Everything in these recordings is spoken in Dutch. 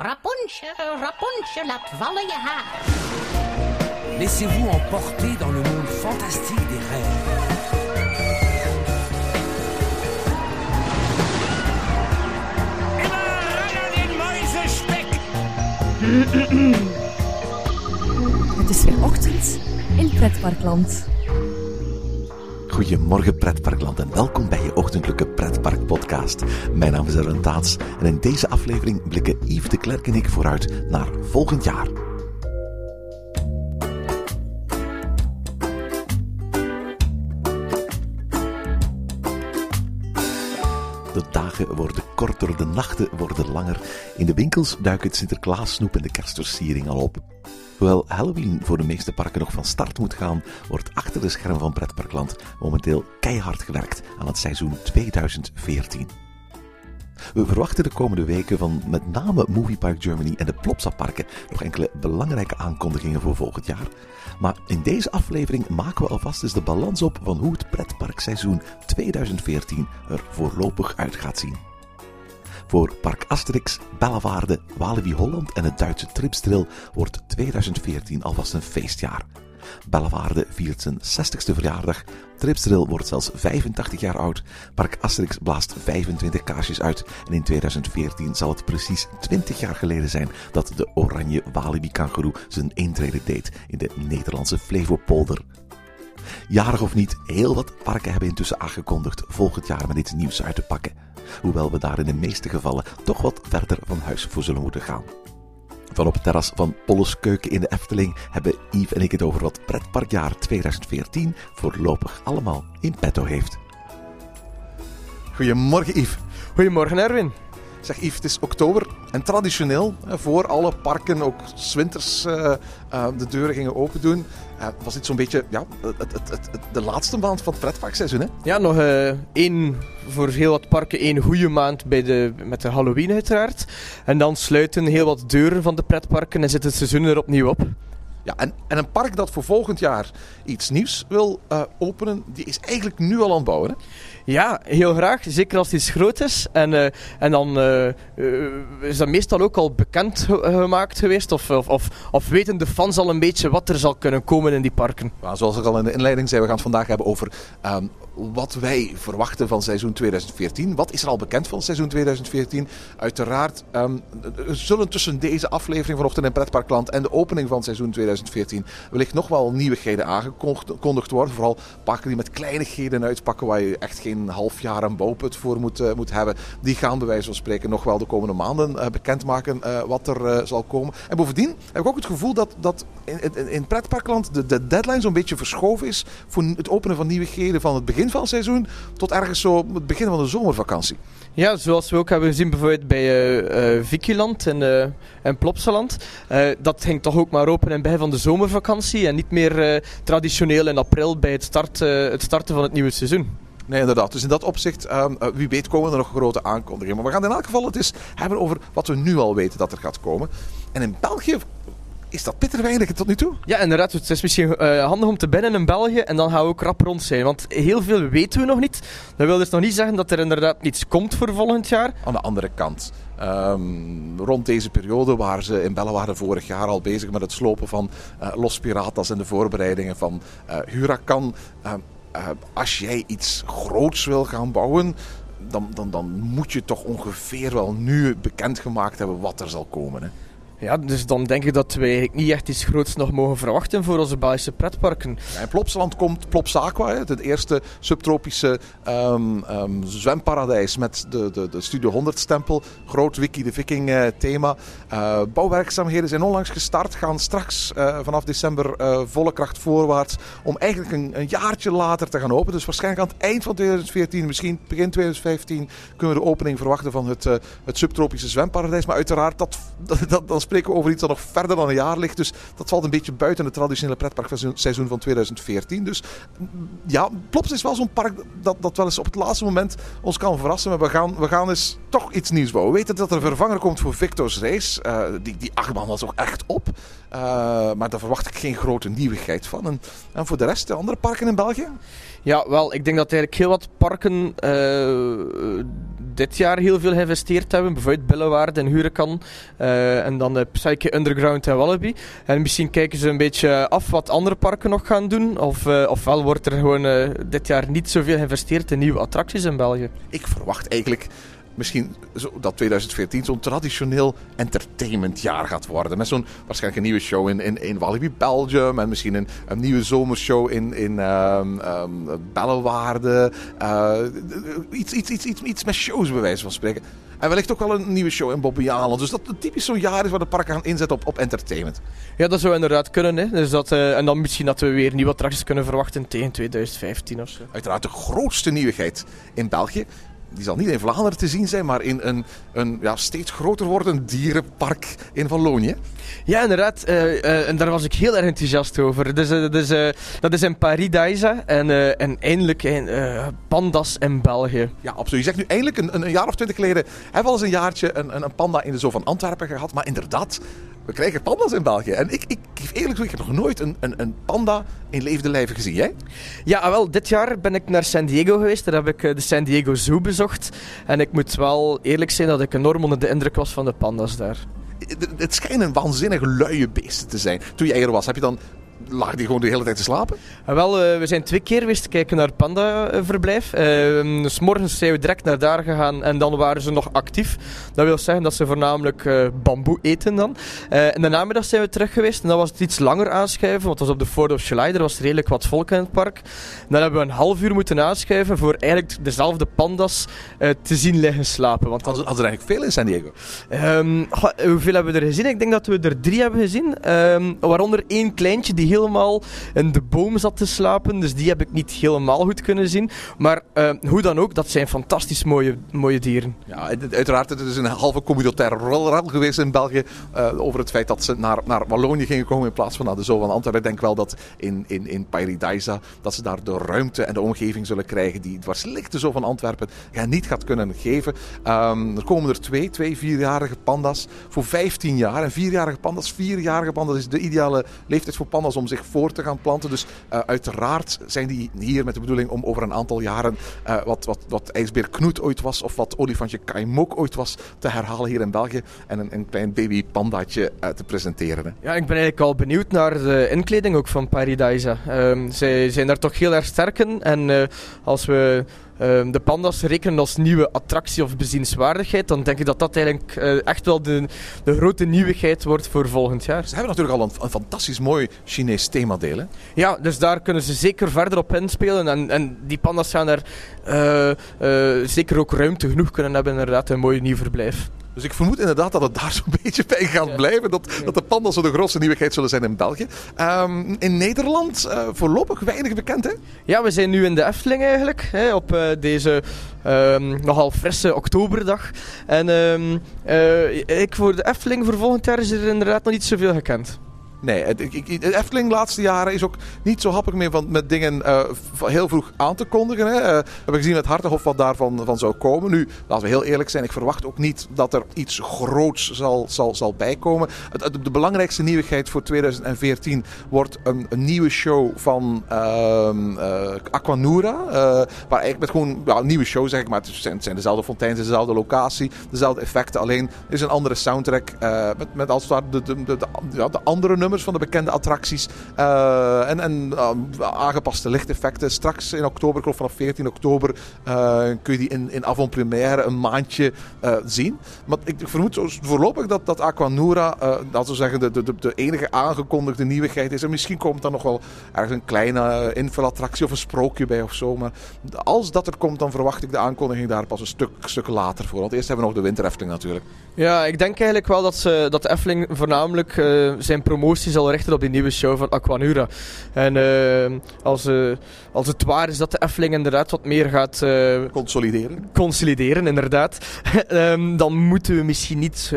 Rapunzel, Rapunzel, laat vallen je haar. Laissez-vous emporter dans le monde fantastique des rêves. An den Mäusespeck! Het is weer ochtend in Pretparkland. Goedemorgen en welkom bij je ochtendelijke pretpark podcast. Mijn naam is Erwin Taats en in deze aflevering blikken Yves de Klerk en ik vooruit naar volgend jaar. De dagen worden korter, de nachten worden langer. In de winkels duiken het Sinterklaassnoep en de kerstversiering al op. Hoewel Halloween voor de meeste parken nog van start moet gaan, wordt achter de schermen van Pretparkland momenteel keihard gewerkt aan het seizoen 2014. We verwachten de komende weken van met name Movie Park Germany en de Plopsa-parken nog enkele belangrijke aankondigingen voor volgend jaar. Maar in deze aflevering maken we alvast eens de balans op van hoe het pretparkseizoen 2014 er voorlopig uit gaat zien. Voor Park Asterix, Bellewaarde, Walibi Holland en het Duitse Tripsdrill wordt 2014 alvast een feestjaar. Bellewaarde viert zijn 60ste verjaardag, Tripsdrill wordt zelfs 85 jaar oud, Park Asterix blaast 25 kaarsjes uit en in 2014 zal het precies 20 jaar geleden zijn dat de oranje Walibi kangoeroe zijn intrede deed in de Nederlandse Flevopolder. Jarig of niet, heel wat parken hebben intussen aangekondigd volgend jaar met iets nieuws uit te pakken. Hoewel we daar in de meeste gevallen toch wat verder van huis voor zullen moeten gaan. Van op het terras van Polles Keuken in de Efteling hebben Yves en ik het over wat pretparkjaar 2014 voorlopig allemaal in petto heeft. Goedemorgen Yves. Goedemorgen Erwin. Zeg Yves, het is oktober en traditioneel voor alle parken, ook 's winters, eh, eh, de deuren gingen open doen. eh, was dit zo'n beetje ja, het, het, het, de laatste maand van het pretparkseizoen. Hè? Ja, nog één, voor heel wat parken, één goede maand bij de, met de Halloween uiteraard. En dan sluiten heel wat deuren van de pretparken en zit het seizoen er opnieuw op. Ja, en, en een park dat voor volgend jaar iets nieuws wil openen, die is eigenlijk nu al aan het bouwen. Hè? Ja, heel graag. Zeker als iets groot is. En, eh, en dan eh, is dat meestal ook al bekend ge- gemaakt geweest. Of, of, of, weten de fans al een beetje wat er zal kunnen komen in die parken. Zoals ik al in de inleiding zei, we gaan het vandaag hebben over ehm, wat wij verwachten van seizoen 2014. Wat is er al bekend van seizoen 2014? Uiteraard ehm, zullen tussen deze aflevering vanochtend in Pretparkland en de opening van seizoen 2014 wellicht nog wel nieuwigheden aangekondigd worden. Vooral parken die met kleinigheden uitpakken waar je echt geen half jaar een bouwput voor moet, eh, moet hebben. Die gaan bij wijze van spreken nog wel de komende maanden eh, bekendmaken eh, wat er zal komen. En bovendien heb ik ook het gevoel dat, dat in, in, pretparkland de, de deadline zo'n beetje verschoven is voor het openen van nieuwigheden van het begin van het seizoen tot ergens zo het begin van de zomervakantie. Ja, zoals we ook hebben gezien bijvoorbeeld bij Vikiland en, en Plopsaland. Dat ging toch ook maar open het begin van de zomervakantie en niet meer traditioneel in april bij het, start, het starten van het nieuwe seizoen. Nee, inderdaad. Dus in dat opzicht, ehm, eh, wie weet komen er nog grote aankondigingen. Maar we gaan in elk geval het eens hebben over wat we nu al weten dat er gaat komen. En in België is dat bitter weinig tot nu toe. Ja, inderdaad. Het is misschien eh, handig om te binnen in België en dan gaan we ook rap rond zijn. Want heel veel weten we nog niet. Dat wil dus nog niet zeggen dat er inderdaad iets komt voor volgend jaar. Aan de andere kant, ehm, rond deze periode waren ze in Bellewaarde vorig jaar al bezig met het slopen van eh, Los Piratas en de voorbereidingen van eh, Huracan. Eh, als jij iets groots wil gaan bouwen, dan, dan, dan moet je toch ongeveer wel nu bekendgemaakt hebben wat er zal komen. Hè? Ja, dus dan denk ik dat we eigenlijk niet echt iets groots nog mogen verwachten voor onze Belgische pretparken. In Plopsaland komt Plopsaqua, hè, het eerste subtropische ehm, ehm, zwemparadijs met de, de, de Studio 100 stempel. Groot Wiki de Viking eh, thema. Eh, bouwwerkzaamheden zijn onlangs gestart, gaan straks eh, vanaf december volle kracht voorwaarts om eigenlijk een, jaartje later te gaan openen. Dus waarschijnlijk aan het eind van 2014, misschien begin 2015, kunnen we de opening verwachten van het, het subtropische zwemparadijs. Maar uiteraard, dat, dat, dat- spreken over iets dat nog verder dan een jaar ligt. Dus dat valt een beetje buiten het traditionele pretparkseizoen van 2014. Dus mm, ja, Plops is wel zo'n park dat, dat wel eens op het laatste moment ons kan verrassen. Maar we gaan, we gaan eens toch iets nieuws bouwen. We weten dat er een vervanger komt voor Victor's Race. Eh, die, die achtbaan was ook echt op. Eh, maar daar verwacht ik geen grote nieuwigheid van. En, en voor de rest, de andere parken in België? Ja, wel, ik denk dat eigenlijk heel wat parken eh, dit jaar heel veel geïnvesteerd hebben. Bijvoorbeeld Billewaard en Hurekan. eh, en dan Psyche Underground en Wallaby. En misschien kijken ze een beetje af wat andere parken nog gaan doen. Of, ofwel wordt er gewoon dit jaar niet zoveel geïnvesteerd in nieuwe attracties in België. Ik verwacht eigenlijk misschien zo, dat 2014 zo'n traditioneel entertainmentjaar gaat worden. Met zo'n waarschijnlijk een nieuwe show in, in, in Walibi Belgium. En misschien een, een nieuwe zomershow in, in um, um, Bellewaarde. Uh, iets, iets, iets, iets, iets met shows bij wijze van spreken. En wellicht ook wel een nieuwe show in Bobbejaanland. Dus dat het typisch zo'n jaar is waar de parken gaan inzetten op, op entertainment. Ja, dat zou inderdaad kunnen. Hè. Dus dat, uh, en dan misschien dat we weer nieuwe attracties kunnen verwachten tegen 2015 of zo. Uiteraard de grootste nieuwigheid in België die zal niet in Vlaanderen te zien zijn, maar in een, een ja, steeds groter wordend dierenpark in Wallonië. Ja, inderdaad. Uh, uh, en daar was ik heel erg enthousiast over. Dus, uh, dus, dat is in Paradise en, en eindelijk in, pandas in België. Ja, absoluut. Je zegt nu eindelijk, een, een jaar of twintig geleden hebben we al eens een jaartje een, een, een panda in de zoo van Antwerpen gehad. Maar inderdaad, we krijgen panda's in België. En ik, ik geef eerlijk toe, ik heb nog nooit een, een, een panda in levende lijven gezien. Jij? Ja, wel, dit jaar ben ik naar San Diego geweest. Daar heb ik de San Diego Zoo bezocht. En ik moet wel eerlijk zijn dat ik enorm onder de indruk was van de panda's daar. Het schijnen waanzinnig luie beesten te zijn. Toen jij er was, heb je dan lag die gewoon de hele tijd te slapen? Uh, wel, uh, we zijn twee keer geweest kijken naar het panda-verblijf. Uh, dus morgens zijn we direct naar daar gegaan en dan waren ze nog actief. Dat wil zeggen dat ze voornamelijk eh, bamboe eten dan. in de namiddag zijn we terug geweest en dan was het iets langer aanschuiven, want het was op de 4th of July. Er was redelijk wat volk in het park. Dan hebben we een half uur moeten aanschuiven voor eigenlijk dezelfde pandas te zien liggen slapen. Want hadden, hadden er eigenlijk veel in San Diego? Um, hoeveel hebben we er gezien? Ik denk dat we er drie hebben gezien. Um, waaronder één kleintje die helemaal in de boom zat te slapen. Dus die heb ik niet helemaal goed kunnen zien. Maar uh, hoe dan ook, dat zijn fantastisch mooie, mooie dieren. Ja, uiteraard. Het is een halve communautaire rol geweest in België. Uh, over het feit dat ze naar, naar Wallonië gingen komen in plaats van naar de Zoo van Antwerpen. Ik denk wel dat in, in, in dat ze daar de ruimte en de omgeving zullen krijgen die waarschijnlijk de Zoo van Antwerpen ja, niet gaat kunnen geven. Um, er komen er twee, twee vierjarige panda's voor 15 jaar. En vierjarige panda's, vierjarige panda's is de ideale leeftijd voor panda's om zich voor te gaan planten. Dus uh, uiteraard zijn die hier met de bedoeling om over een aantal jaren uh, wat, wat, wat ijsbeer Knoet ooit was of wat olifantje Kaimok ooit was te herhalen hier in België en een, een klein baby pandaatje uh, te presenteren. Ja, ik ben eigenlijk al benieuwd naar de inkleding ook van Paradise. Um, zij zijn daar toch heel erg sterk in en als we uh, de pandas rekenen als nieuwe attractie of bezienswaardigheid, dan denk ik dat dat eigenlijk uh, echt wel de, de grote nieuwigheid wordt voor volgend jaar. Ze hebben natuurlijk al een, een fantastisch mooi Chinees themadeel. Hè? Ja, dus daar kunnen ze zeker verder op inspelen. En, en die pandas gaan er uh, zeker ook ruimte genoeg kunnen hebben, inderdaad, een mooi nieuw verblijf. Dus ik vermoed inderdaad dat het daar zo'n beetje bij gaat blijven. Dat, dat de pandas zo de grootste nieuwigheid zullen zijn in België. Um, in Nederland uh, voorlopig weinig bekend, hè? Ja, we zijn nu in de Efteling eigenlijk. Hè, op uh, deze um, nogal frisse oktoberdag. En um, uh, ik voor de Efteling voor volgend jaar is er inderdaad nog niet zoveel gekend. Nee, het, Efteling de laatste jaren is ook niet zo happig meer van, met dingen uh, heel vroeg aan te kondigen. Hè. Uh, gezien met Hartenhof wat daarvan van zou komen. Nu, laten we heel eerlijk zijn, ik verwacht ook niet dat er iets groots zal, zal, zal bijkomen. Het, het, de belangrijkste nieuwigheid voor 2014 wordt een, een nieuwe show van uh, Aquanura. eh, waar eigenlijk met gewoon een nieuwe show zeg ik, maar het zijn, het dezelfde fonteins, dezelfde locatie, dezelfde effecten. Alleen is een andere soundtrack eh, met, met als het de, de, de, ja, de andere nummers van de bekende attracties. Uh, en en uh, aangepaste lichteffecten. Straks in oktober, ik vanaf 14 oktober, uh, kun je die in, in avant-première een maandje zien. Maar ik vermoed voorlopig dat, dat Aquanura, dat we zeggen, de, de, de enige aangekondigde nieuwigheid is. En misschien komt er nog wel ergens een kleine invulattractie of een sprookje bij of zo. Maar als dat er komt, dan verwacht ik de aankondiging daar pas een stuk, stuk later voor. Want eerst hebben we nog de winterefteling natuurlijk. Ja, ik denk eigenlijk wel dat, ze, dat de Efteling voornamelijk zijn promotie zal richten op die nieuwe show van Aquanura. En uh, als, uh, als het waar is dat de Efteling inderdaad wat meer gaat... Uh, consolideren. Consolideren, inderdaad. um, dan moeten we misschien niet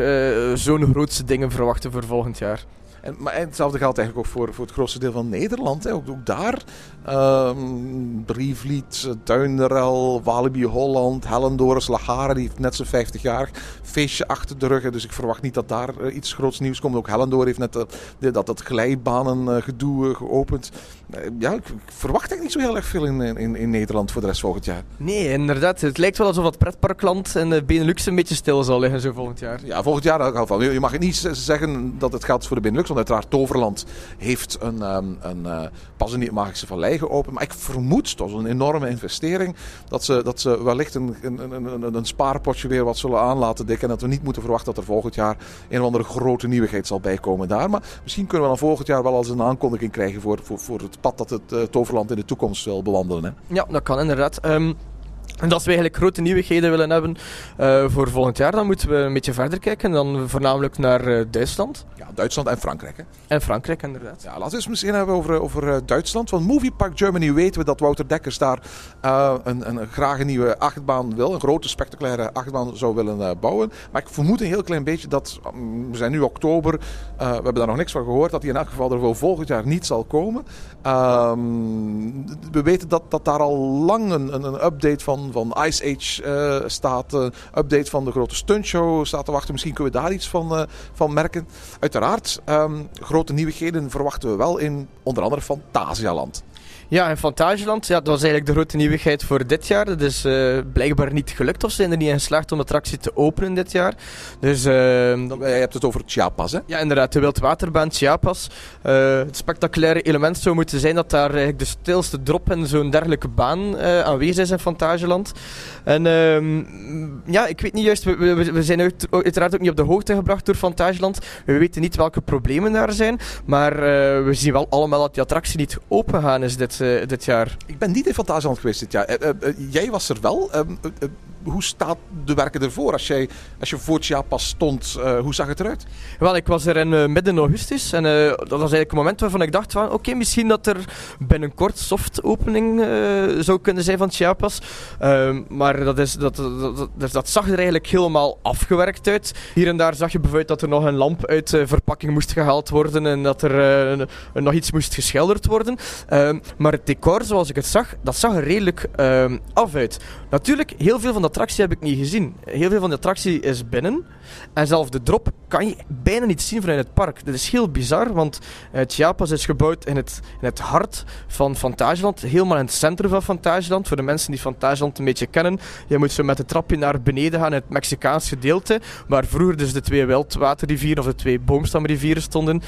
zo'n grootste dingen verwachten voor volgend jaar. En, maar hetzelfde geldt eigenlijk ook voor, voor het grootste deel van Nederland. Hè. Ook, daar, um, Brievliet, Duinderel, Walibi Holland, Hellendoris, Lagare, die heeft net zijn 50 jaar feestje achter de rug. Dus ik verwacht niet dat daar uh, iets groots nieuws komt. Ook Hellendoor heeft net uh, dat, dat glijbanen gedoe geopend. Ja, ik, verwacht eigenlijk niet zo heel erg veel in, in, in Nederland voor de rest volgend jaar. Nee, inderdaad. Het lijkt wel alsof het pretparkland en de Benelux een beetje stil zal liggen zo volgend jaar. Ja, volgend jaar in elk geval. Je mag niet zeggen dat het geldt voor de Benelux, want uiteraard Toverland heeft een, um, een uh, pas in die Magische Vallei geopend. Maar ik vermoed, dat is een enorme investering, dat ze, dat ze wellicht een, een, een, een spaarpotje weer wat zullen aanlaten dikken. En dat we niet moeten verwachten dat er volgend jaar een of andere grote nieuwigheid zal bijkomen daar. Maar misschien kunnen we dan volgend jaar wel als een aankondiging krijgen voor, voor, voor het pad dat het uh, Toverland in de toekomst wil bewandelen. Hè? Ja, dat kan inderdaad. Um, en als we eigenlijk grote nieuwigheden willen hebben uh, voor volgend jaar, dan moeten we een beetje verder kijken. Dan voornamelijk naar uh, Duitsland. Ja, Duitsland en Frankrijk. Hè? En Frankrijk, inderdaad. Ja, laten we eens misschien hebben over, over uh, Duitsland. Van Movie Park Germany weten we dat Wouter Dekkers daar een, een, graag een nieuwe achtbaan wil. Een grote, spectaculaire achtbaan zou willen bouwen. Maar ik vermoed een heel klein beetje dat, um, we zijn nu oktober, we hebben daar nog niks van gehoord, dat die in elk geval er voor volgend jaar niet zal komen. Um, we weten dat, dat daar al lang een, een, een update van van Ice Age uh, staat. Een update van de grote stuntshow staat te wachten. Misschien kunnen we daar iets van, uh, van merken. Uiteraard, um, grote nieuwigheden verwachten we wel in onder andere Fantasialand. Ja, en Fantasieland, ja, dat was eigenlijk de grote nieuwigheid voor dit jaar. Dat is uh, blijkbaar niet gelukt of ze zijn er niet in geslaagd om de attractie te openen dit jaar. Dus, uh, dan... Je hebt het over Chiapas, hè? Ja, inderdaad, de wildwaterbaan Chiapas. Uh, het spectaculaire element zou moeten zijn dat daar eigenlijk de stilste drop in zo'n dergelijke baan aanwezig is in Fantasieland. En ja, ik weet niet juist, we, we, we zijn uit, uiteraard ook niet op de hoogte gebracht door Fantasieland. We weten niet welke problemen daar zijn, maar we zien wel allemaal dat die attractie niet open gaan is dit dit jaar? Ik ben niet in Fantasieland geweest dit jaar. Uh, uh, jij was er wel. Ehm, hoe staat de werken ervoor? Als, jij, als je voor pas stond, hoe zag het eruit? Wel, ik was er in midden augustus. En dat was eigenlijk een moment waarvan ik dacht van... Oké, misschien dat er binnenkort soft opening zou kunnen zijn van Chiapas. Ehm, maar dat, is, dat, dat, dat, dat, zag er eigenlijk helemaal afgewerkt uit. Hier en daar zag je bijvoorbeeld dat er nog een lamp uit verpakking moest gehaald worden. En dat er nog iets moest geschilderd worden. Ehm, maar het decor, zoals ik het zag, dat zag er redelijk uh, af uit. Natuurlijk, heel veel van de attractie heb ik niet gezien. Heel veel van de attractie is binnen. En zelfs de drop kan je bijna niet zien vanuit het park. Dat is heel bizar, want uh, Chiapas is gebouwd in het, in het hart van Fantasieland. Helemaal in het centrum van Fantasieland. Voor de mensen die Fantasieland een beetje kennen. Je moet zo met de trapje naar beneden gaan in het Mexicaans gedeelte. Waar vroeger dus de twee wildwaterrivieren of de twee boomstamrivieren stonden.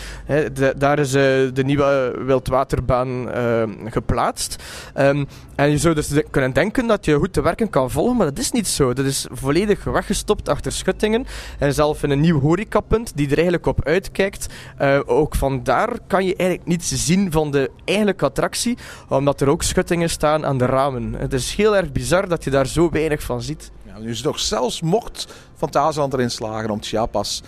Daar is uh, de nieuwe wildwaterbaan uh, geplaatst. Um, en je zou dus kunnen denken dat je goed te werken kan volgen, maar dat is niet zo. Dat is volledig weggestopt achter schuttingen. En zelf in een nieuw horecapunt die er eigenlijk op uitkijkt. Uh, ook vandaar kan je eigenlijk niets zien van de eigenlijke attractie, omdat er ook schuttingen staan aan de ramen. Het is heel erg bizar dat je daar zo weinig van ziet. Ja, dus nog zelfs mocht Fantasieland erin slagen om Chiapas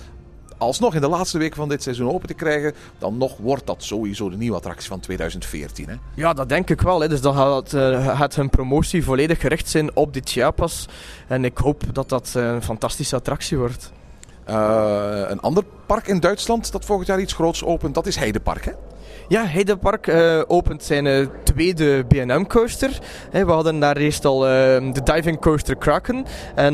alsnog in de laatste weken van dit seizoen open te krijgen, dan nog wordt dat sowieso de nieuwe attractie van 2014. Hè? Ja, dat denk ik wel. Hè. Dus dan gaat, uh, gaat hun promotie volledig gericht zijn op die Chiapas. En ik hoop dat dat eh, een fantastische attractie wordt. Uh, een ander park in Duitsland dat volgend jaar iets groots opent, dat is Heidepark. Hè? Ja, Heidepark uh, opent zijn uh, tweede B&M-coaster. we hadden daar eerst al uh, de diving coaster Kraken. En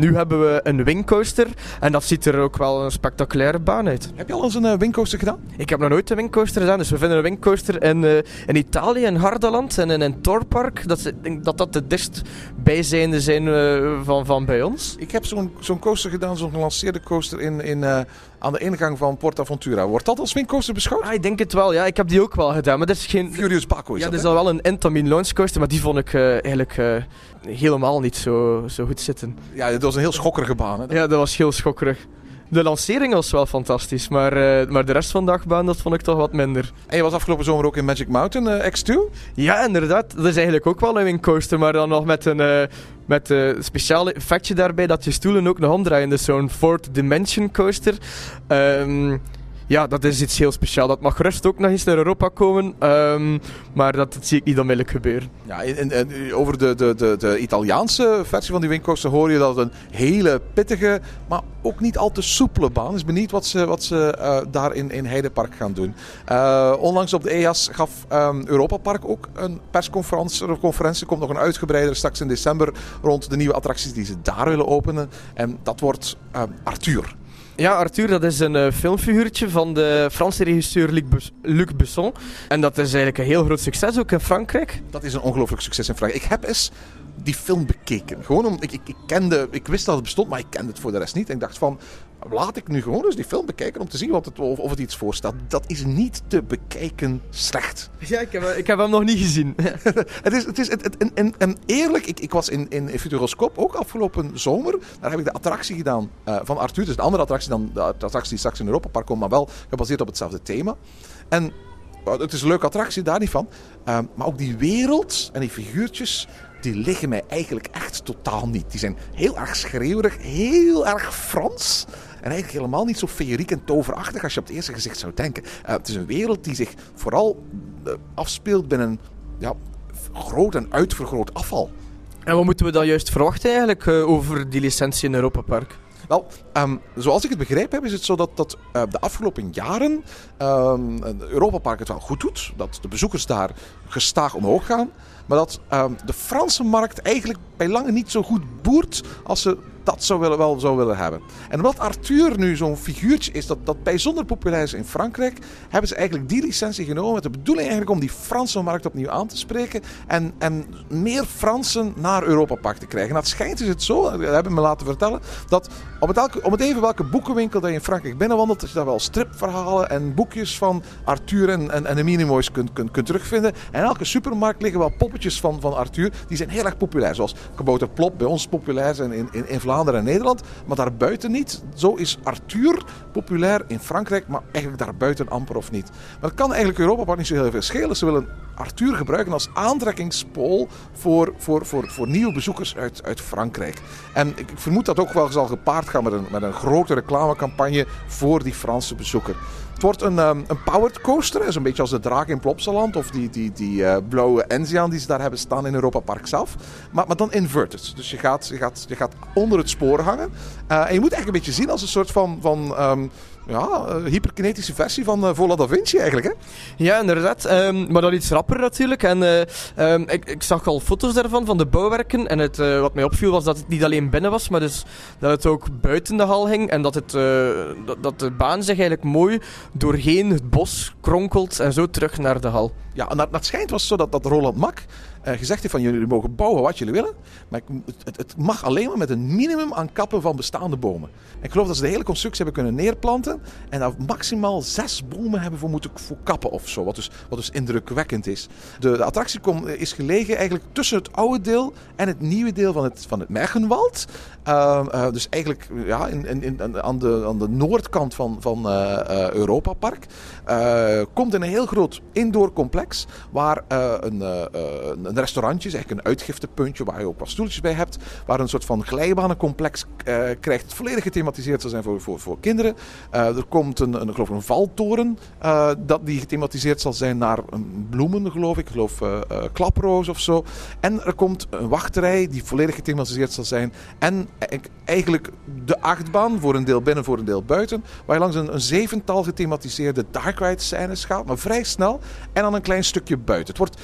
nu hebben we een wingcoaster. En dat ziet er ook wel een spectaculaire baan uit. Heb je al eens een wingcoaster gedaan? Ik heb nog nooit een wingcoaster gedaan. Dus we vinden een wingcoaster in, in Italië, in Hardeland en in een Torpark. Dat, dat dat de dichtstbijzijnde zijn van, van bij ons. Ik heb zo'n zo'n coaster gedaan, zo'n gelanceerde coaster in... in aan de ingang van Portaventura. Wordt dat als wingcoaster beschouwd? Ah, ik denk het wel, ja. Ik heb die ook wel gedaan. Maar dat is geen... Furious Paco is ja, dat, is al wel een Intamin launch coaster, maar die vond ik uh, eigenlijk uh, helemaal niet zo, zo goed zitten. Ja, het was een heel schokkerige baan. Hè? Ja, dat was heel schokkerig. De lancering was wel fantastisch, maar, uh, maar de rest van de dagbaan dat vond ik toch wat minder. En je was afgelopen zomer ook in Magic Mountain uh, X2? Ja, inderdaad. Dat is eigenlijk ook wel een wingcoaster, maar dan nog met een uh, met een speciale effectje daarbij dat je stoelen ook nog omdraaien. Dus zo'n Fourth Dimension coaster. Um, Ja, dat is iets heel speciaals. Dat mag gerust ook nog eens naar Europa komen, ehm, maar dat, zie ik niet onmiddellijk gebeuren. Ja, en, over de, de, de, de Italiaanse versie van die windcoaster hoor je dat een hele pittige, maar ook niet al te soepele baan is. Benieuwd wat ze, wat ze eh, daar in, in Heidepark gaan doen. Eh, onlangs op de EAS gaf ehm Europa Park ook een persconferentie. Er komt nog een uitgebreidere straks in december rond de nieuwe attracties die ze daar willen openen. En dat wordt ehm, Arthur. Ja, Arthur, dat is een eh, filmfiguurtje van de Franse regisseur Luc, Bes- Luc Besson. En dat is eigenlijk een heel groot succes ook in Frankrijk. Dat is een ongelooflijk succes in Frankrijk. Ik heb eens die film bekeken. Gewoon om, ik, ik, ik, kende, ik wist dat het bestond, maar ik kende het voor de rest niet. En ik dacht van, laat ik nu gewoon eens die film bekijken om te zien wat het, of, of het iets voorstelt. Dat is niet te bekijken slecht. Ja, ik heb, ik heb hem nog niet gezien. Het is, het is het, het- en, en, eerlijk, ik, ik was in, in Futuroscope ook afgelopen zomer. Daar heb ik de attractie gedaan eh, van Arthur. Dus een andere attractie dan de attractie die straks in Europa Park komt, maar wel gebaseerd op hetzelfde thema. En uh, het is een leuke attractie, daar niet van. Uh, maar ook die wereld en die figuurtjes, die liggen mij eigenlijk echt totaal niet. Die zijn heel erg schreeuwerig, heel erg Frans. En eigenlijk helemaal niet zo feeriek en toverachtig als je op het eerste gezicht zou denken. Uh, het is een wereld die zich vooral uh, afspeelt binnen ja, groot en uitvergroot afval. En wat moeten we dan juist verwachten eigenlijk uh, over die licentie in Europa Park? Wel, um, zoals ik het begrepen heb, is het zo dat, dat uh, de afgelopen jaren um, Europa Park het wel goed doet. Dat de bezoekers daar gestaag omhoog gaan. Maar dat um, de Franse markt eigenlijk bij lange niet zo goed boert als ze dat zou willen, wel zou willen hebben. En omdat Arthur nu zo'n figuurtje is dat, dat bijzonder populair is in Frankrijk, hebben ze eigenlijk die licentie genomen met de bedoeling eigenlijk om die Franse markt opnieuw aan te spreken en, en meer Fransen naar Europa Park te krijgen. En dat schijnt is het zo, dat hebben me laten vertellen, dat op het, elke, op het even welke boekenwinkel dat je in Frankrijk binnenwandelt, dat je daar wel stripverhalen en boekjes van Arthur en, en, en de Minimoys kunt, kunt, kunt terugvinden. En elke supermarkt liggen wel poppetjes van, van Arthur, die zijn heel erg populair. Zoals Kabouter Plop bij ons populair zijn in, in, in Vlaanderen en Nederland, maar daarbuiten niet. Zo is Arthur populair in Frankrijk, maar eigenlijk daarbuiten amper of niet. Maar dat kan eigenlijk Europa Park niet zo heel veel schelen. Ze willen Arthur gebruiken als aantrekkingspool voor, voor, voor, voor nieuwe bezoekers uit, uit Frankrijk. En ik, ik vermoed dat ook wel zal gepaard gaan met een, met een grote reclamecampagne voor die Franse bezoeker. Het wordt een, um, een powered coaster, zo'n beetje als de draak in Plopsaland of die, die, die uh, blauwe Enzian die ze daar hebben staan in Europa Park zelf. Maar, maar dan inverted. Dus je gaat, je gaat, je gaat onder het spoor hangen. Uh, en je moet eigenlijk een beetje zien als een soort van, van um, ja, uh, hyperkinetische versie van uh, Vola da Vinci eigenlijk. Hè? Ja, inderdaad. Um, maar dan iets rapper natuurlijk. En ik, ik, zag al foto's daarvan, van de bouwwerken. En het, wat mij opviel was dat het niet alleen binnen was, maar dus dat het ook buiten de hal hing. En dat, het, dat de baan zich eigenlijk mooi doorheen het bos kronkelt en zo terug naar de hal. Ja, en dat, dat schijnt was zo dat, dat Roland Mak gezegd heeft van jullie mogen bouwen wat jullie willen. Maar het, het, mag alleen maar met een minimum aan kappen van bestaande bomen. En ik geloof dat ze de hele constructie hebben kunnen neerplanten. En daar maximaal zes bomen hebben voor moeten voor kappen of zo. Wat dus, wat dus indrukwekkend is. De, de attractie kom, is gelegen eigenlijk tussen het oude deel en het nieuwe deel van het, van het Mergenwald. Uh, uh, dus eigenlijk ja, in, in, in, aan, de, aan de noordkant van, van Europa Park. komt in een heel groot indoor complex. Waar een, een restaurantje is, eigenlijk een uitgiftepuntje waar je ook wat stoeltjes bij hebt. Waar een soort van glijbanencomplex krijgt. Volledig gethematiseerd zal zijn voor, voor, voor kinderen. er komt een, een, geloof een valtoren dat die gethematiseerd zal zijn naar bloemen, geloof ik. Ik geloof klaproos of zo. En er komt een wachterij die volledig gethematiseerd zal zijn. En eigenlijk de achtbaan, voor een deel binnen, voor een deel buiten. Waar je langs een, een zevental gethematiseerde dark ride scènes gaat, maar vrij snel. En dan een klein stukje buiten. Het wordt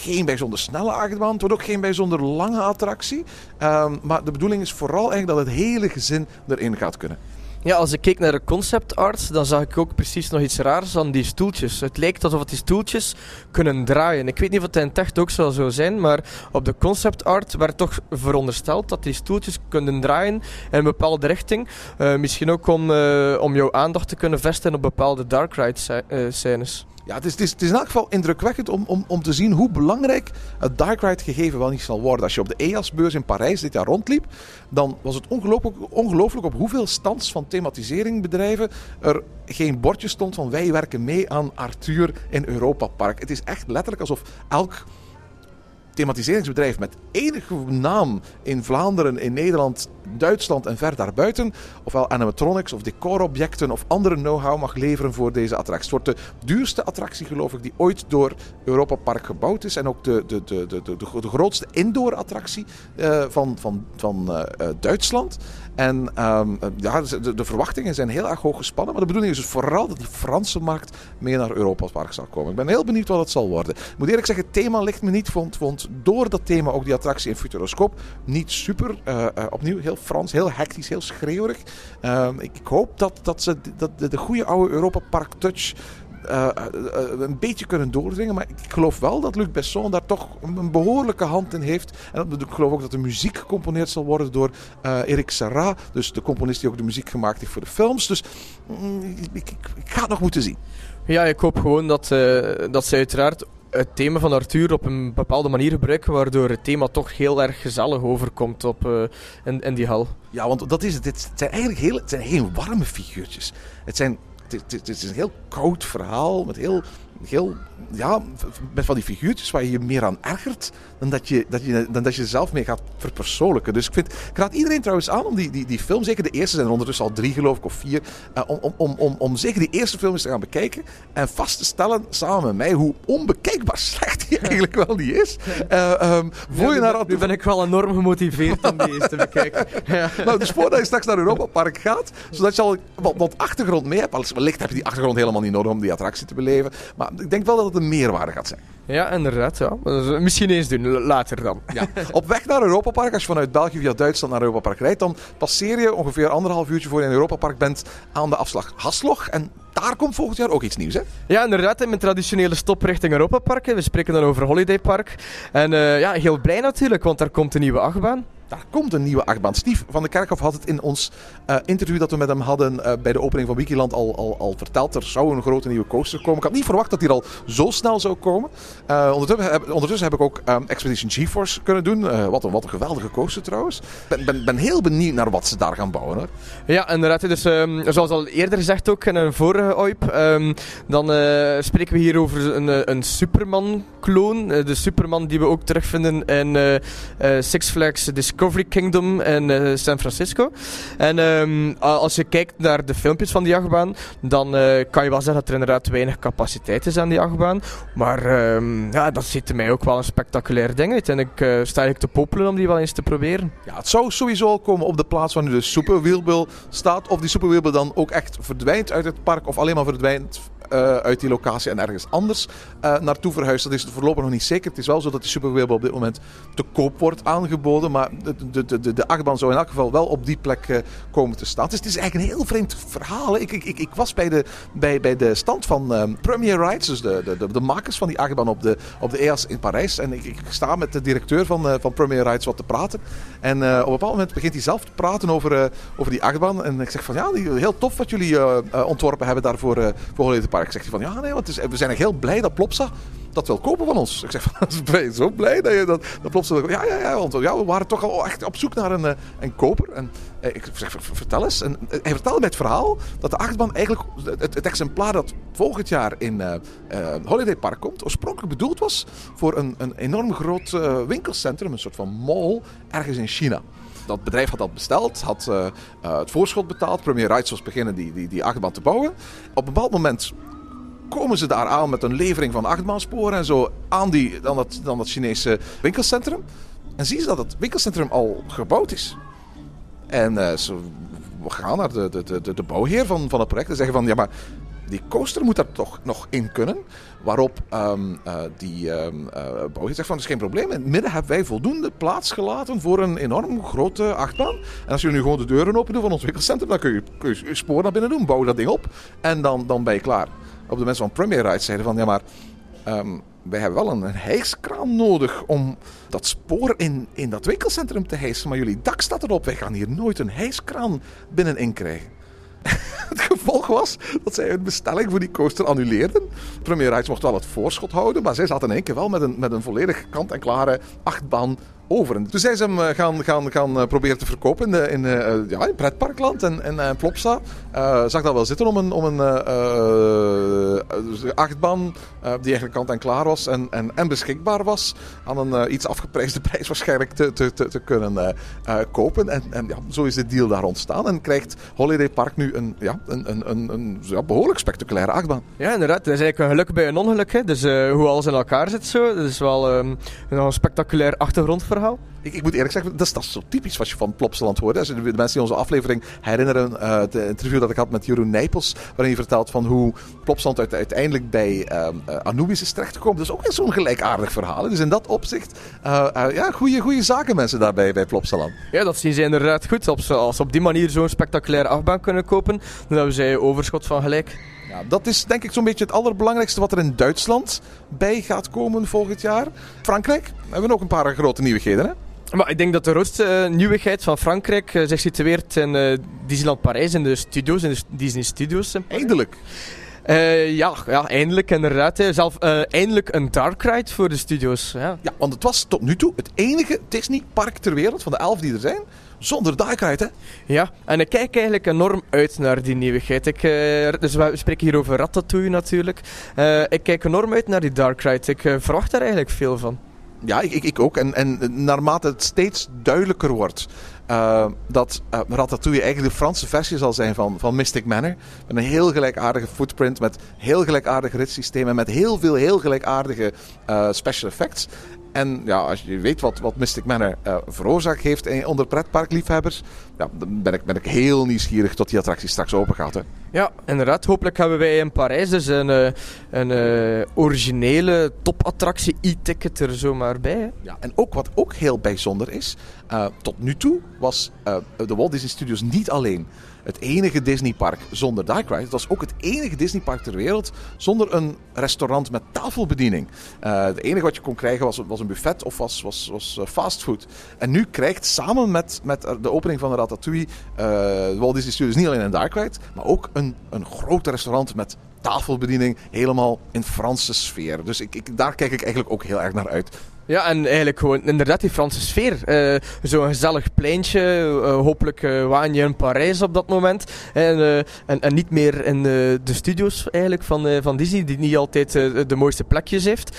geen bijzonder snelle achtbaan. Het wordt ook geen bijzonder lange attractie. Um, maar de bedoeling is vooral eigenlijk dat het hele gezin erin gaat kunnen. Ja, als ik keek naar de concept art, dan zag ik ook precies nog iets raars aan die stoeltjes. Het lijkt alsof die stoeltjes kunnen draaien. Ik weet niet of het in echt ook zo zijn, maar op de concept art werd toch verondersteld dat die stoeltjes kunnen draaien in een bepaalde richting. Uh, misschien ook om, uh, om jouw aandacht te kunnen vestigen op bepaalde dark ride uh, scènes. Ja, het is, is, in elk geval indrukwekkend om, om, om te zien hoe belangrijk het dark ride gegeven wel niet zal worden. Als je op de EAS-beurs in Parijs dit jaar rondliep, dan was het ongelooflijk, ongelooflijk op hoeveel stands van thematiseringбedrijven er geen bordje stond van wij werken mee aan Arthur in Europa Park. Het is echt letterlijk alsof elk thematiseringsbedrijf met enige naam in Vlaanderen, in Nederland, Duitsland en ver daarbuiten, ofwel animatronics of decorobjecten of andere know-how mag leveren voor deze attractie. Het wordt de duurste attractie, geloof ik, die ooit door Europa Park gebouwd is. En ook de, de, de, de, de, grootste indoor-attractie uh, van, van, van uh, Duitsland. En um, ja, de, de, verwachtingen zijn heel erg hoog gespannen. Maar de bedoeling is dus vooral dat die Franse markt mee naar Europa Park zal komen. Ik ben heel benieuwd wat het zal worden. Ik moet eerlijk zeggen, het thema ligt me niet. Vond, vond door dat thema ook die attractie in Futuroscoop niet super. Uh, opnieuw heel Frans, heel hectisch, heel schreeuwerig. Ehm, ik, hoop dat, dat ze dat de goede oude Europa Park touch uh, uh, een beetje kunnen doordringen. Maar ik geloof wel dat Luc Besson daar toch een behoorlijke hand in heeft. En ik geloof ook dat de muziek gecomponeerd zal worden door Eric Serra. Dus de componist die ook de muziek gemaakt heeft voor de films. Dus mm, ik, ik, ik, ga het nog moeten zien. Ja, ik hoop gewoon dat, dat ze uiteraard het thema van Arthur op een bepaalde manier gebruiken, waardoor het thema toch heel erg gezellig overkomt op, uh, in, in die hal. Ja, want dat is het. Het zijn eigenlijk heel, het zijn geen warme figuurtjes. Het zijn het, is een heel koud verhaal met heel, heel ja, met van die figuurtjes waar je je meer aan ergert dan dat je, dat je, dan dat je zelf mee gaat verpersoonlijken. Dus ik, vind, ik raad iedereen trouwens aan om die, die, die film, zeker de eerste zijn er ondertussen al drie geloof ik of vier, uh, om, om, om, om zeker die eerste film eens te gaan bekijken en vast te stellen samen met mij hoe onbekijkbaar slecht die eigenlijk wel niet is. Uh, um, voor je naar nu ben ik wel enorm gemotiveerd om die eens te bekijken. ja. nou, dus voordat je straks naar Europa Park gaat, zodat je al wat, wat achtergrond mee hebt. Wellicht heb je die achtergrond helemaal niet nodig om die attractie te beleven. Maar ik denk wel dat het een meerwaarde gaat zijn. Ja, inderdaad. Ja. Misschien eens doen, later dan. Ja. Op weg naar Europa Park, als je vanuit België via Duitsland naar Europa Park rijdt, dan passeer je ongeveer anderhalf uurtje voor je in Europa Park bent aan de afslag Haslog. En daar komt volgend jaar ook iets nieuws, hè? Ja, inderdaad. In mijn traditionele stop richting Europa Park. We spreken dan over Holiday Park. En uh, ja, heel blij natuurlijk, want daar komt een nieuwe achtbaan. Daar komt een nieuwe achtbaan. Steve van der Kerkhof had het in ons uh, interview dat we met hem hadden uh, bij de opening van Wikiland al, al, al, verteld. Er zou een grote nieuwe coaster komen. Ik had niet verwacht dat die al zo snel zou komen. Uh, ondertussen, heb, ondertussen, heb, ik ook um, Expedition GeForce kunnen doen. wat, een, wat een geweldige coaster trouwens. Ik ben, ben, heel benieuwd naar wat ze daar gaan bouwen. Hoor. Ja, inderdaad. Dus um, zoals al eerder gezegd ook in een vorige OIP. Um, dan spreken we hier over een, een Superman-kloon. de Superman die we ook terugvinden in Six Flags Discovery. Discovery Kingdom in uh, San Francisco. En um, als je kijkt naar de filmpjes van die achtbaan, dan uh, kan je wel zeggen dat er inderdaad weinig capaciteit is aan die achtbaan. Maar um, ja, dat ziet er mij ook wel een spectaculair ding uit. En ik uh, sta eigenlijk te popelen om die wel eens te proberen. Ja, het zou sowieso al komen op de plaats waar nu de Super staat. Of die Super dan ook echt verdwijnt uit het park of alleen maar verdwijnt uh, uit die locatie en ergens anders uh, naartoe verhuist. Dat is voorlopig nog niet zeker. Het is wel zo dat die Superwheel op dit moment te koop wordt aangeboden. Maar de, de, de, de achtbaan zou in elk geval wel op die plek uh, komen te staan. Dus het is eigenlijk een heel vreemd verhaal. Ik, ik, ik, ik was bij de, bij, bij de stand van Premier Rides, dus de, de, de, de, makers van die achtbaan op de, op de EAS in Parijs. En ik, ik sta met de directeur van, van Premier Rides wat te praten. En op een bepaald moment begint hij zelf te praten over, over die achtbaan. En ik zeg van ja, heel tof wat jullie ontworpen hebben daarvoor voor Holiday Park. Ik zeg van ja, nee, want we zijn echt heel blij dat Plopsa dat wil kopen van ons. Ik zeg van, ben je zo blij dat je dat, Plopsa... Ja, ja, ja, want ja, we waren toch al echt op zoek naar een, eh, een koper. En eh, ik zeg, vertel eens. En eh, hij vertelde mij het verhaal dat de achtbaan eigenlijk... Het, exemplaar dat volgend jaar in uh, Holiday Park komt, oorspronkelijk bedoeld was voor een, een enorm groot winkelcentrum, een soort van mall, ergens in China dat bedrijf had dat besteld, had het voorschot betaald. Premier Rides was beginnen die, die, die achtbaan te bouwen. Op een bepaald moment komen ze daar aan met een levering van achtbaansporen en zo aan, die, dan, dat, dan dat Chinese winkelcentrum. En zien ze dat het winkelcentrum al gebouwd is. En uh, ze gaan naar de, de, de, de bouwheer van, van het project en zeggen van ja maar die coaster moet daar toch nog in kunnen. Waarop um, uh, die um, bouwheer zegt van, dat is geen probleem. In het midden hebben wij voldoende plaats gelaten voor een enorm grote achtbaan. En als jullie nu gewoon de deuren open doen van ons winkelcentrum, dan kun je, kun je, je spoor naar binnen doen. Bouw dat ding op en dan, dan ben je klaar. Op de mensen van Premier Rides zeiden van, ja maar... Um, wij hebben wel een, een hijskraan nodig om dat spoor in, in dat winkelcentrum te hijsen. Maar jullie dak staat erop. Wij gaan hier nooit een hijskraan binnenin krijgen. het gevolg was dat zij hun bestelling voor die coaster annuleerden. Premier Rides mocht wel het voorschot houden, maar zij zaten in één keer wel met een, met een volledig kant-en-klare achtbaan En toen zijn ze hem eh, gaan, gaan, gaan eh, proberen te verkopen in, de, uh, ja, in pretparkland en, en uh, Plopsa. Uh, zag dat wel zitten om een, om een de achtbaan eh, die eigenlijk kant en klaar was en, en, en beschikbaar was. Aan een eh, iets afgeprijsde prijs waarschijnlijk te, te, te, kunnen eh, eh, kopen. En, en ja, zo is de deal daar ontstaan. En krijgt Holiday Park nu een, ja, een, een, een, ja, behoorlijk spectaculaire achtbaan. Ja, inderdaad. Het is eigenlijk een geluk bij een ongeluk. Hè. Dus eh, hoe alles in elkaar zit zo. Dat is wel ehm, een spectaculair achtergrondverhaal. Ik, ik moet eerlijk zeggen, dat is, dat is zo typisch wat je van Plopsaland hoort. hè. De, mensen die onze aflevering herinneren, eh, het interview dat ik had met Jeroen Nijpels, waarin hij vertelt van hoe Plopsaland uit- uiteindelijk bij ehm, eh, Anubis is terechtgekomen. Dat is ook weer zo'n gelijkaardig verhaal. hè. Dus in dat opzicht, eh, ja, goede, goede zaken mensen daarbij bij Plopsaland. Ja, dat zien ze inderdaad goed. Als ze, als ze op die manier zo'n spectaculaire achtbaan kunnen kopen, dan hebben zij overschot van gelijk. Ja, dat is denk ik zo'n beetje het allerbelangrijkste wat er in Duitsland bij gaat komen volgend jaar. Frankrijk hebben we ook een paar grote nieuwigheden. Hè? Maar ik denk dat de grootste eh, nieuwigheid van Frankrijk eh, zich situeert in eh, Disneyland Parijs, in de studios, in de Disney Studios. Eindelijk. Ja, ja, eindelijk inderdaad. hè. Zelf, eindelijk een dark ride voor de studios. Ja. Ja, want het was tot nu toe het enige Disney-park ter wereld, van de elf die er zijn, zonder Ride. Hè? ja, en ik kijk eigenlijk enorm uit naar die nieuwigheid. Ik, eh, dus we spreken hier over Ratatouille natuurlijk. Eh, ik kijk enorm uit naar die dark ride. Ik eh, verwacht daar eigenlijk veel van. Ja, ik, ik, ook. En, en naarmate het steeds duidelijker wordt dat Ratatouille eigenlijk de Franse versie zal zijn van, van Mystic Manor. Met een heel gelijkaardige footprint, met heel gelijkaardige ritssystemen, en met heel veel heel gelijkaardige special effects. En ja, als je weet wat, wat Mystic Manor eh, veroorzaakt heeft onder pretparkliefhebbers, ja, dan ben ik, ben ik heel nieuwsgierig tot die attractie straks open gaat. Hè. Ja, inderdaad. Hopelijk hebben wij in Parijs dus een, eh, een eh, originele topattractie e-ticket er zomaar bij. Hè. Ja, en ook wat ook heel bijzonder is, tot nu toe was de Walt Disney Studios niet alleen het enige Disneypark zonder dark ride. Het was ook het enige Disneypark ter wereld zonder een restaurant met tafelbediening. Eh, het enige wat je kon krijgen was, was een buffet of was, was, was eh, fastfood. En nu krijgt samen met, met de opening van de Ratatouille de Walt Disney Studios niet alleen een dark ride, maar ook een, een groot restaurant met tafelbediening helemaal in Franse sfeer. Dus ik, ik, daar kijk ik eigenlijk ook heel erg naar uit. Ja, en eigenlijk gewoon inderdaad die Franse sfeer. Eh, Zo'n gezellig pleintje. eh, hopelijk eh, waan je in Parijs op dat moment. En, en, en niet meer in de studios eigenlijk van, van Disney, die niet altijd de mooiste plekjes heeft.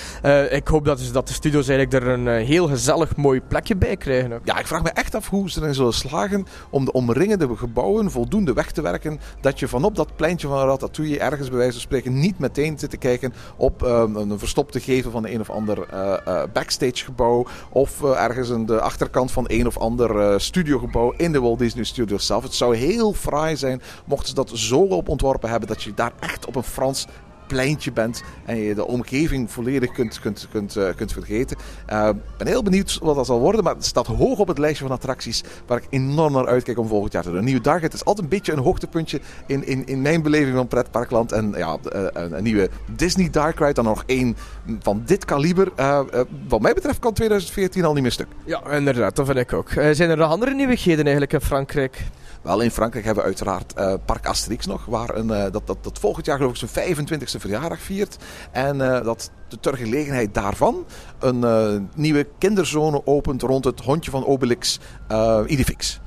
Ik hoop dat, dus dat de studios eigenlijk er een heel gezellig mooi plekje bij krijgen. ook. Ja, ik vraag me echt af hoe ze erin zullen slagen om de omringende gebouwen voldoende weg te werken. Dat je vanop dat pleintje van Ratatouille ergens bij wijze spreken niet meteen zit te kijken op ehm, een verstopte gevel van een of ander eh, eh, backstage gebouw. Of eh, ergens aan de achterkant van een of ander studiogebouw in de Walt Disney Studios zelf. Het zou heel fraai zijn mochten ze dat zo op ontworpen hebben dat je daar echt op een Frans pleintje bent en je de omgeving volledig kunt, kunt, kunt, eh, kunt vergeten. Eh, Ik ben heel benieuwd wat dat zal worden, maar het staat hoog op het lijstje van attracties waar ik enorm naar uitkijk om volgend jaar te doen. Een nieuwe Dark Ride is altijd een beetje een hoogtepuntje in, in, in mijn beleving van pretparkland. En ja, eh, een, een nieuwe Disney Dark Ride, dan nog één van dit kaliber. Wat mij betreft kan 2014 al niet meer stuk. Ja, inderdaad, dat vind ik ook. Zijn er nog andere nieuwigheden eigenlijk in Frankrijk? Wel, in Frankrijk hebben we uiteraard eh, Park Asterix nog, waar een, eh, dat, dat, dat volgend jaar geloof ik zijn 25e verjaardag viert. En eh, dat ter gelegenheid daarvan een nieuwe kinderzone opent rond het hondje van Obelix, Idifix.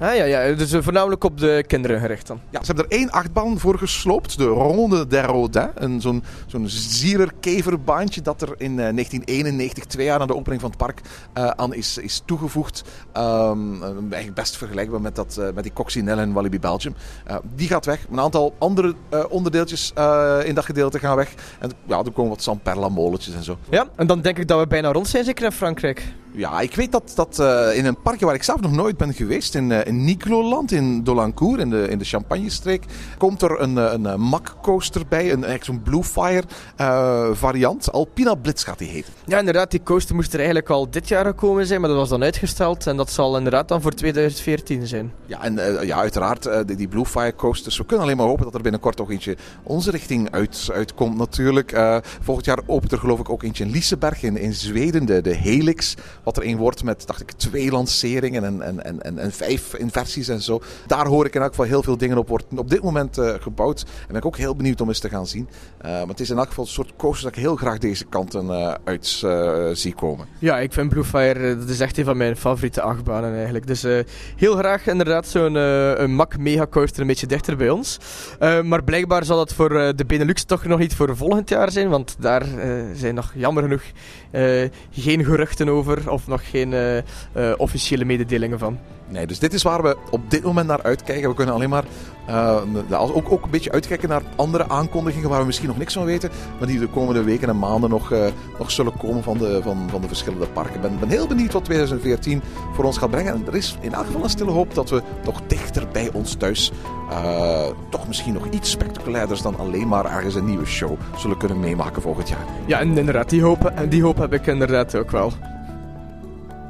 Ah ja, ja, dus eh, voornamelijk op de kinderen gericht dan. Ja, ze hebben er één achtbaan voor gesloopt, de Ronde der Rodin. Een Zo'n zo'n ziererkeverbaantje dat er in eh, 1991, twee jaar na de opening van het park, eh, aan is, is toegevoegd. Ehm, eh, eigenlijk best vergelijkbaar met, dat, eh, met die Coccinelle in Walibi Belgium. Eh, die gaat weg. Een aantal andere eh, onderdeeltjes eh, in dat gedeelte gaan weg. En ja, er komen wat Samperla-molentjes en zo. Ja, en dan denk ik dat we bijna rond zijn, zeker in Frankrijk. Ja, ik weet dat, dat eh, in een parkje waar ik zelf nog nooit ben geweest, in, eh, in Nicololand, in Dolancourt, in de, in de Champagne-streek, komt er een, eh, een, eh, Mack-coaster bij, een, eigenlijk zo'n Bluefire eh, variant. Alpina Blitz gaat die heten. Ja, inderdaad, die coaster moest er eigenlijk al dit jaar gekomen zijn, maar dat was dan uitgesteld. En dat zal inderdaad dan voor 2014 zijn. Ja, en ja, uiteraard die, die Bluefire coasters. We kunnen alleen maar hopen dat er binnenkort ook eentje onze richting uit, uitkomt natuurlijk. Volgend jaar opent er geloof ik ook eentje in Liseberg in, in Zweden, de, de Helix. Wat er een wordt met, dacht ik, twee lanceringen en, en, en, en, en vijf inversies en zo. Daar hoor ik in elk geval heel veel dingen op worden op dit moment uh, gebouwd. En ben ik ook heel benieuwd om eens te gaan zien. Uh, maar het is in elk geval een soort coaster dat ik heel graag deze kanten uh, uit zie komen. Ja, ik vind Bluefire, dat is echt een van mijn favoriete achtbanen eigenlijk. Dus heel graag inderdaad zo'n een Mac Mega Coaster een beetje dichter bij ons. maar blijkbaar zal dat voor de Benelux toch nog niet voor volgend jaar zijn, want daar zijn nog jammer genoeg geen geruchten over of nog geen officiële mededelingen van. Nee, dus dit is waar we op dit moment naar uitkijken. We kunnen alleen maar uh, ook, ook een beetje uitkijken naar andere aankondigingen waar we misschien nog niks van weten. Maar die de komende weken en maanden nog, uh, nog zullen komen van de, van, van de verschillende parken. Ik ben, ben heel benieuwd wat 2014 voor ons gaat brengen. En er is in elk geval een stille hoop dat we nog dichter bij ons thuis uh, toch misschien nog iets spectaculairders dan alleen maar ergens een nieuwe show zullen kunnen meemaken volgend jaar. Ja, en inderdaad, die hoop, die hoop heb ik inderdaad ook wel.